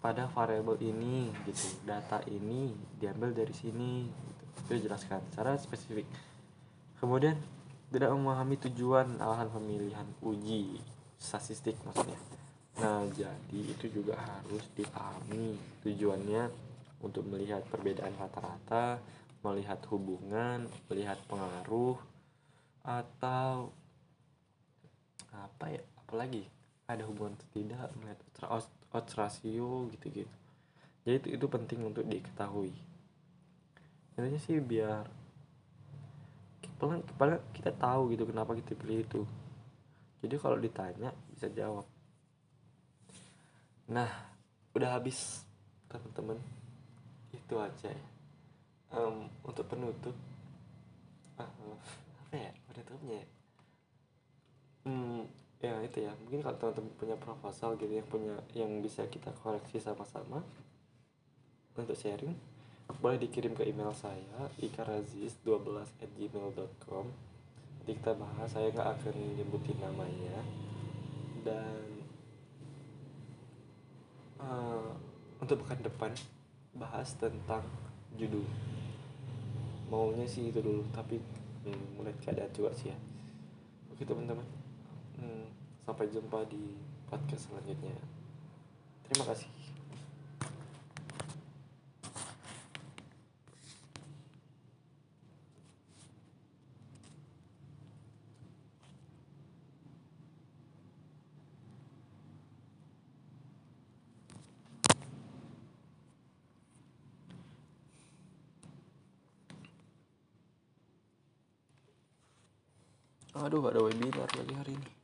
pada variabel ini gitu. Data ini diambil dari sini gitu. itu dijelaskan secara spesifik. Kemudian tidak memahami tujuan alasan pemilihan uji statistik maksudnya. Nah jadi itu juga harus dipahami tujuannya untuk melihat perbedaan rata-rata melihat hubungan melihat pengaruh atau apa ya apalagi ada hubungan atau tidak melihat odds ratio gitu-gitu. Jadi itu, itu penting untuk diketahui. Intinya sih biar paling kita tahu gitu kenapa kita pilih itu. Jadi kalau ditanya bisa jawab. Nah udah habis teman-teman. Itu aja ya um, untuk penutup ah, apa ya penutupnya ya? Hmm, ya itu ya mungkin kalau teman-teman punya proposal gitu yang punya yang bisa kita koreksi sama-sama untuk sharing boleh dikirim ke email saya ikarazis12 at gmail.com nanti kita bahas saya nggak akan nyebutin namanya. Dan uh, untuk pekan depan bahas tentang judul maunya sih itu dulu tapi hmm, mulai keadaan juga sih ya. Oke teman-teman. Hmm, sampai jumpa di podcast selanjutnya. Terima kasih Aduh, ada webinar lagi hari ini.